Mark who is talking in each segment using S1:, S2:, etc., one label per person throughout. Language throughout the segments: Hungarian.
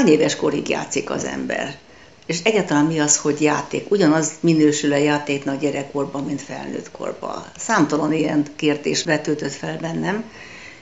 S1: hány éves korig játszik az ember? És egyáltalán mi az, hogy játék? Ugyanaz minősül a játéknak gyerekkorban, mint felnőtt korban. Számtalan ilyen kérdés vetődött fel bennem,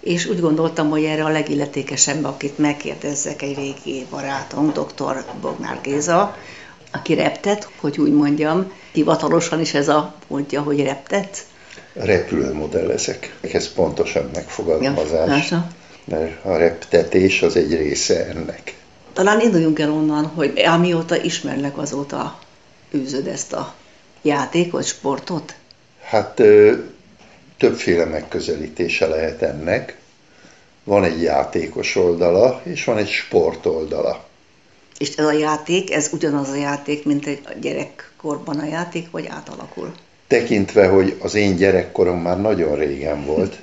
S1: és úgy gondoltam, hogy erre a legilletékesebb, akit megkérdezzek, egy régi barátom, dr. Bognár Géza, aki reptet, hogy úgy mondjam, hivatalosan is ez a pontja, hogy reptet.
S2: Repülőmodellezek. Ez pontosan megfogalmazás, ja, mert a reptetés az egy része ennek.
S1: Talán induljunk el onnan, hogy amióta ismerlek, azóta űzöd ezt a játékot, sportot?
S2: Hát többféle megközelítése lehet ennek. Van egy játékos oldala, és van egy sport oldala.
S1: És ez a játék, ez ugyanaz a játék, mint egy gyerekkorban a játék, vagy átalakul?
S2: Tekintve, hogy az én gyerekkorom már nagyon régen volt,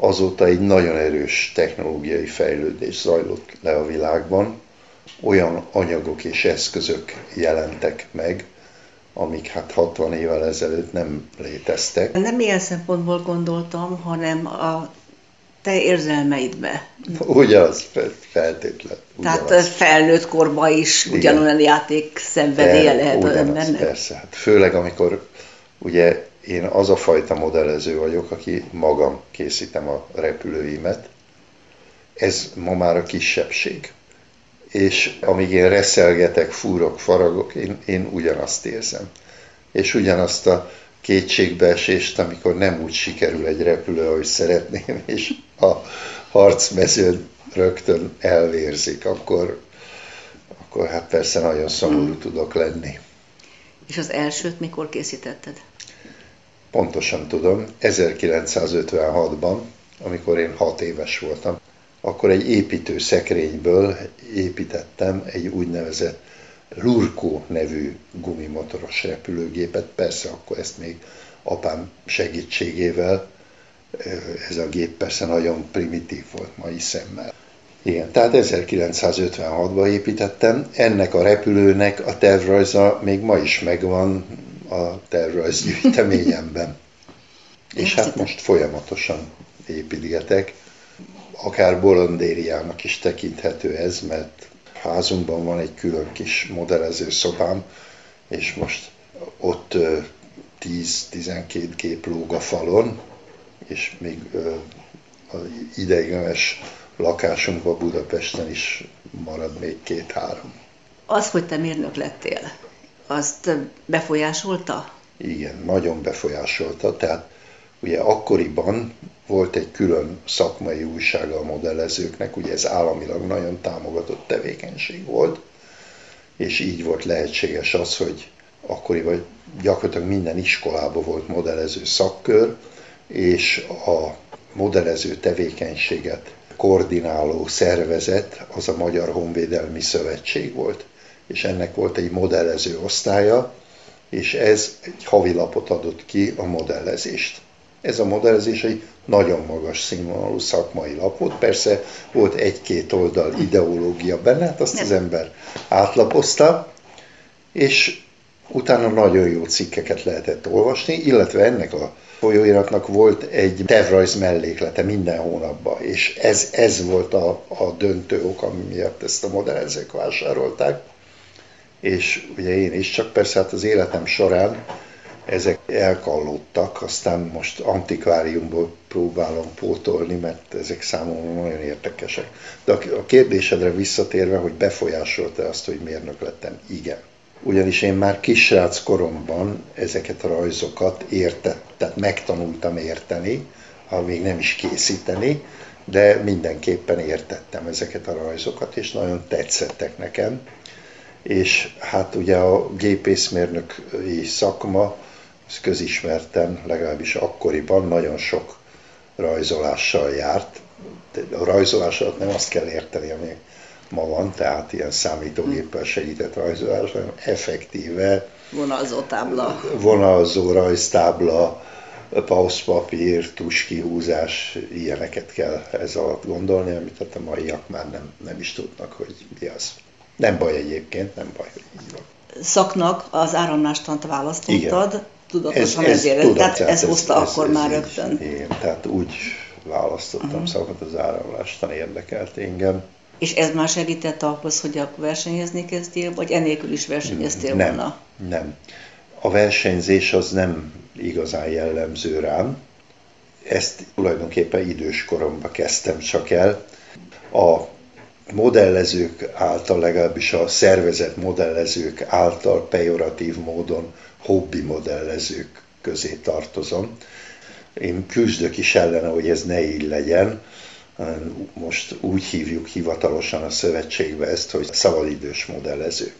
S2: azóta egy nagyon erős technológiai fejlődés zajlott le a világban, olyan anyagok és eszközök jelentek meg, amik hát 60 évvel ezelőtt nem léteztek.
S1: Nem ilyen szempontból gondoltam, hanem a te érzelmeidbe.
S2: Ugyanaz, feltétlen.
S1: Ugyanaz. Tehát felnőtt korban is ugyanolyan játék szenvedélye lehet az embernek?
S2: Persze, hát főleg amikor ugye én az a fajta modellező vagyok, aki magam készítem a repülőimet. Ez ma már a kisebbség. És amíg én reszelgetek, fúrok, faragok, én, én ugyanazt érzem. És ugyanazt a kétségbeesést, amikor nem úgy sikerül egy repülő, ahogy szeretném, és a harcmezőn rögtön elvérzik, akkor, akkor hát persze nagyon szomorú hmm. tudok lenni.
S1: És az elsőt mikor készítetted?
S2: Pontosan tudom, 1956-ban, amikor én 6 éves voltam, akkor egy építő szekrényből építettem egy úgynevezett Lurko nevű gumimotoros repülőgépet. Persze akkor ezt még apám segítségével, ez a gép persze nagyon primitív volt mai szemmel. Igen, tehát 1956-ban építettem, ennek a repülőnek a tervrajza még ma is megvan a tervrajzgyűjteményemben. És hát most folyamatosan építgetek. Akár bolondériának is tekinthető ez, mert házunkban van egy külön kis modellező szobám, és most ott 10-12 gép lóg a falon, és még az ideiglenes lakásunkban Budapesten is marad még két-három.
S1: Az, hogy te mérnök lettél, azt befolyásolta?
S2: Igen, nagyon befolyásolta. Tehát ugye akkoriban volt egy külön szakmai újsága a modellezőknek, ugye ez államilag nagyon támogatott tevékenység volt, és így volt lehetséges az, hogy akkoriban gyakorlatilag minden iskolában volt modellező szakkör, és a modellező tevékenységet koordináló szervezet az a Magyar Honvédelmi Szövetség volt és ennek volt egy modellező osztálya, és ez egy havilapot adott ki a modellezést. Ez a modellezés egy nagyon magas színvonalú szakmai lap volt, persze volt egy-két oldal ideológia benne, hát azt az ember átlapozta, és utána nagyon jó cikkeket lehetett olvasni, illetve ennek a folyóiratnak volt egy tervrajz melléklete minden hónapban, és ez, ez volt a, a döntő ok, ami miatt ezt a modellezők vásárolták és ugye én is, csak persze hát az életem során ezek elkallódtak, aztán most antikváriumból próbálom pótolni, mert ezek számomra nagyon érdekesek. De a kérdésedre visszatérve, hogy befolyásolta azt, hogy mérnök lettem, igen. Ugyanis én már kisrác koromban ezeket a rajzokat értett, tehát megtanultam érteni, ha még nem is készíteni, de mindenképpen értettem ezeket a rajzokat, és nagyon tetszettek nekem és hát ugye a gépészmérnöki szakma, ez közismerten, legalábbis akkoriban nagyon sok rajzolással járt. A rajzolás alatt nem azt kell érteni, ami ma van, tehát ilyen számítógéppel segített rajzolás, hanem effektíve
S1: vonalzó tábla,
S2: vonalzó rajztábla, pauszpapír, tuskihúzás, ilyeneket kell ez alatt gondolni, amit hát a maiak már nem, nem is tudnak, hogy mi az. Nem baj egyébként, nem baj, hogy így van.
S1: Szaknak az áramlástant választottad, tudatosan ez, ez ezért, tudat, tehát ez, ez hozta ez, akkor ez, már rögtön.
S2: Igen, tehát úgy választottam uh-huh. szakot, az áramlástan érdekelt engem.
S1: És ez már segített ahhoz, hogy a versenyezni kezdjél, vagy enélkül is versenyeztél
S2: nem,
S1: volna?
S2: Nem. A versenyzés az nem igazán jellemző rám. Ezt tulajdonképpen idős koromban kezdtem csak el. A modellezők által, legalábbis a szervezet modellezők által pejoratív módon hobbi modellezők közé tartozom. Én küzdök is ellene, hogy ez ne így legyen. Most úgy hívjuk hivatalosan a szövetségbe ezt, hogy szabadidős modellező.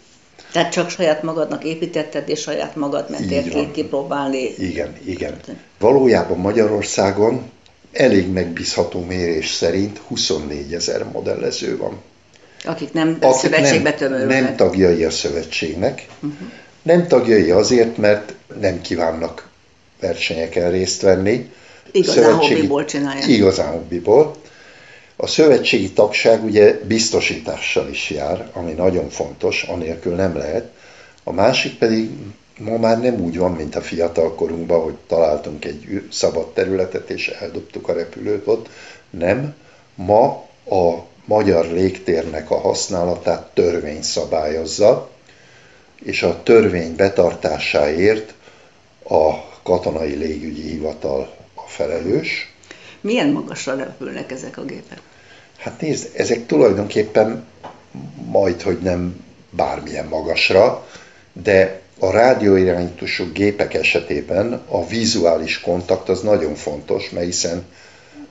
S1: Tehát csak saját magadnak építetted, és saját magad mentél ki, kipróbálni.
S2: Igen, igen. Valójában Magyarországon elég megbízható mérés szerint 24 ezer modellező van.
S1: Akik nem Akik szövetségbe tömörülnek.
S2: Nem tagjai a szövetségnek. Uh-huh. Nem tagjai azért, mert nem kívánnak versenyeken részt venni.
S1: Igazán hobbiból csinálják.
S2: Igazán hobbiból. A szövetségi tagság ugye biztosítással is jár, ami nagyon fontos, anélkül nem lehet. A másik pedig ma már nem úgy van, mint a fiatal korunkban, hogy találtunk egy szabad területet és eldobtuk a repülőt ott. Nem. Ma a magyar légtérnek a használatát törvény szabályozza, és a törvény betartásáért a katonai légügyi hivatal a felelős.
S1: Milyen magasra repülnek ezek a gépek?
S2: Hát nézd, ezek tulajdonképpen majd, hogy nem bármilyen magasra, de a rádióirányítású gépek esetében a vizuális kontakt az nagyon fontos, mert hiszen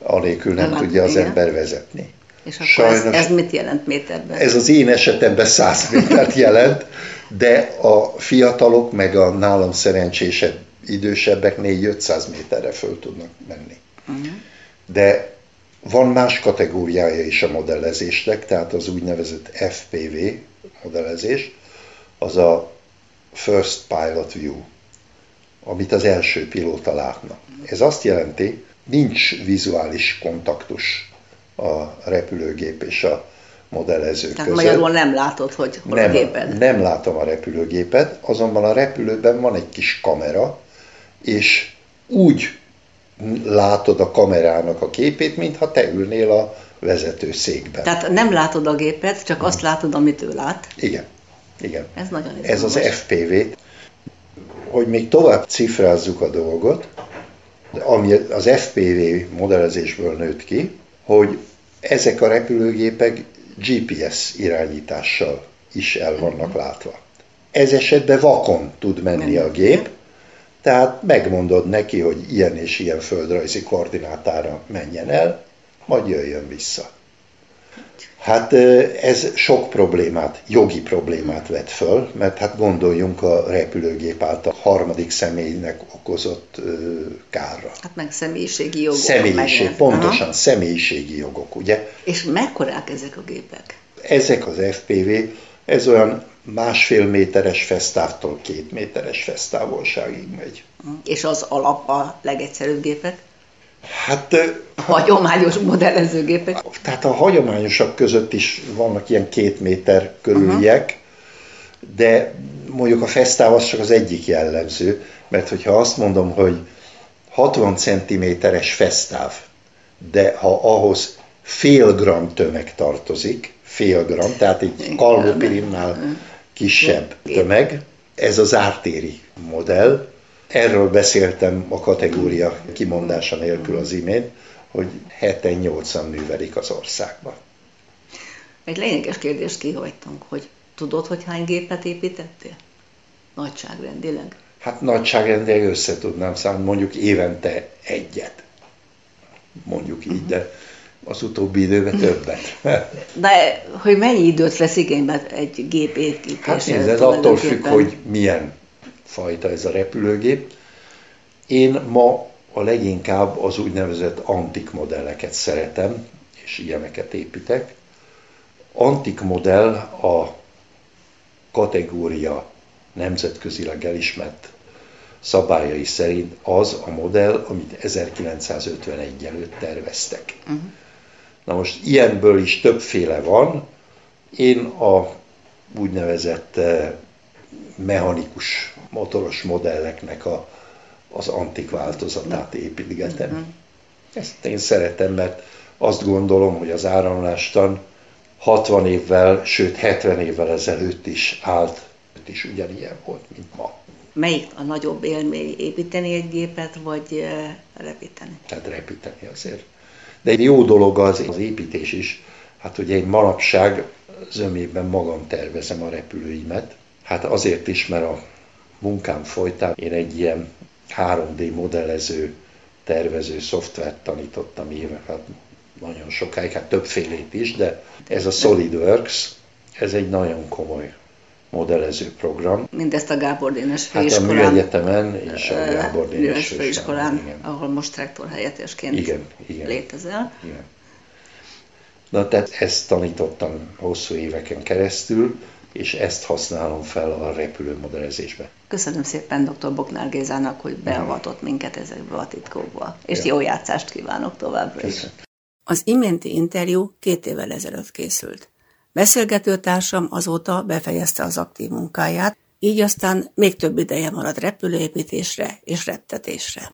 S2: anélkül nem, nem tudja az igen. ember vezetni.
S1: És akkor Sajnos, ez, ez mit jelent méterben?
S2: Ez az én esetemben 100 métert jelent, de a fiatalok meg a nálam szerencsésebb, idősebbek 4-500 méterre föl tudnak menni. Uh-huh. De van más kategóriája is a modellezésnek, tehát az úgynevezett FPV modellezés, az a First Pilot View, amit az első pilóta látna. Ez azt jelenti, nincs vizuális kontaktus a repülőgép és a modellező
S1: Tehát között. magyarul nem látod, hogy hol nem, a géped?
S2: Nem látom a repülőgépet, azonban a repülőben van egy kis kamera, és úgy látod a kamerának a képét, mintha te ülnél a vezető székben.
S1: Tehát nem látod a gépet, csak azt látod, amit ő lát.
S2: Igen. Igen.
S1: Ez nagyon
S2: Ez az FPV. Hogy még tovább cifrázzuk a dolgot, ami az FPV modellezésből nőtt ki, hogy ezek a repülőgépek GPS irányítással is el vannak látva. Ez esetben vakon tud menni a gép, tehát megmondod neki, hogy ilyen és ilyen földrajzi koordinátára menjen el, majd jöjjön vissza. Hát ez sok problémát, jogi problémát vet föl, mert hát gondoljunk a repülőgép által harmadik személynek okozott kárra.
S1: Hát meg személyiségi jogok.
S2: Személyiség, meg pontosan, Aha. személyiségi jogok, ugye?
S1: És mekkorák ezek a gépek?
S2: Ezek az FPV, ez olyan másfél méteres fesztávtól két méteres fesztávolságig megy.
S1: És az alap a legegyszerűbb gépek?
S2: Hát...
S1: A hagyományos modellezőgépek?
S2: Tehát a hagyományosak között is vannak ilyen két méter körüliek, uh-huh. de mondjuk a fesztáv az csak az egyik jellemző, mert hogyha azt mondom, hogy 60 cm-es fesztáv, de ha ahhoz fél gram tömeg tartozik, fél gram, tehát egy kalmopirinnál kisebb tömeg, ez az ártéri modell, Erről beszéltem a kategória kimondása nélkül az imént, hogy 7-8-an művelik az országban.
S1: Egy lényeges kérdést kihagytunk, hogy tudod, hogy hány gépet építettél? Nagyságrendileg?
S2: Hát nagyságrendileg össze tudnám számolni, mondjuk évente egyet. Mondjuk így, de az utóbbi időben többet.
S1: De hogy mennyi időt vesz igénybe egy gép építése?
S2: Hát nézd, ez attól függ, hogy milyen fajta ez a repülőgép. Én ma a leginkább az úgynevezett antik modelleket szeretem, és ilyeneket építek. Antik modell a kategória nemzetközileg elismert szabályai szerint az a modell, amit 1951 előtt terveztek. Uh-huh. Na most ilyenből is többféle van. Én a úgynevezett eh, mechanikus motoros modelleknek a, az antik változatát építgetem. Uh-huh. Ezt én szeretem, mert azt gondolom, hogy az áramlástan 60 évvel, sőt 70 évvel ezelőtt is állt, is ugyanilyen volt, mint ma.
S1: Melyik a nagyobb élmény, építeni egy gépet, vagy repíteni?
S2: Tehát repíteni azért. De egy jó dolog az, az építés is. Hát ugye én manapság zömében magam tervezem a repülőimet. Hát azért is, mert a munkám folytán én egy ilyen 3D modellező, tervező szoftvert tanítottam évek, hát nagyon sokáig, hát többfélét is, de ez a SolidWorks, ez egy nagyon komoly modellező program.
S1: Mindezt a Gábor Dénes
S2: főiskolán. Hát a Műegyetemen és a Gábor
S1: Dénes főiskolán, igen. ahol most rektor helyettesként igen, igen, létezel. Igen.
S2: Na tehát ezt tanítottam hosszú éveken keresztül, és ezt használom fel a repülőmodellezésbe.
S1: Köszönöm szépen dr. Boknár Gézának, hogy beavatott minket ezekbe a titkokba, és ja. jó játszást kívánok továbbra is. Az iménti interjú két évvel ezelőtt készült. Beszélgetőtársam azóta befejezte az aktív munkáját, így aztán még több ideje marad repülőépítésre és reptetésre.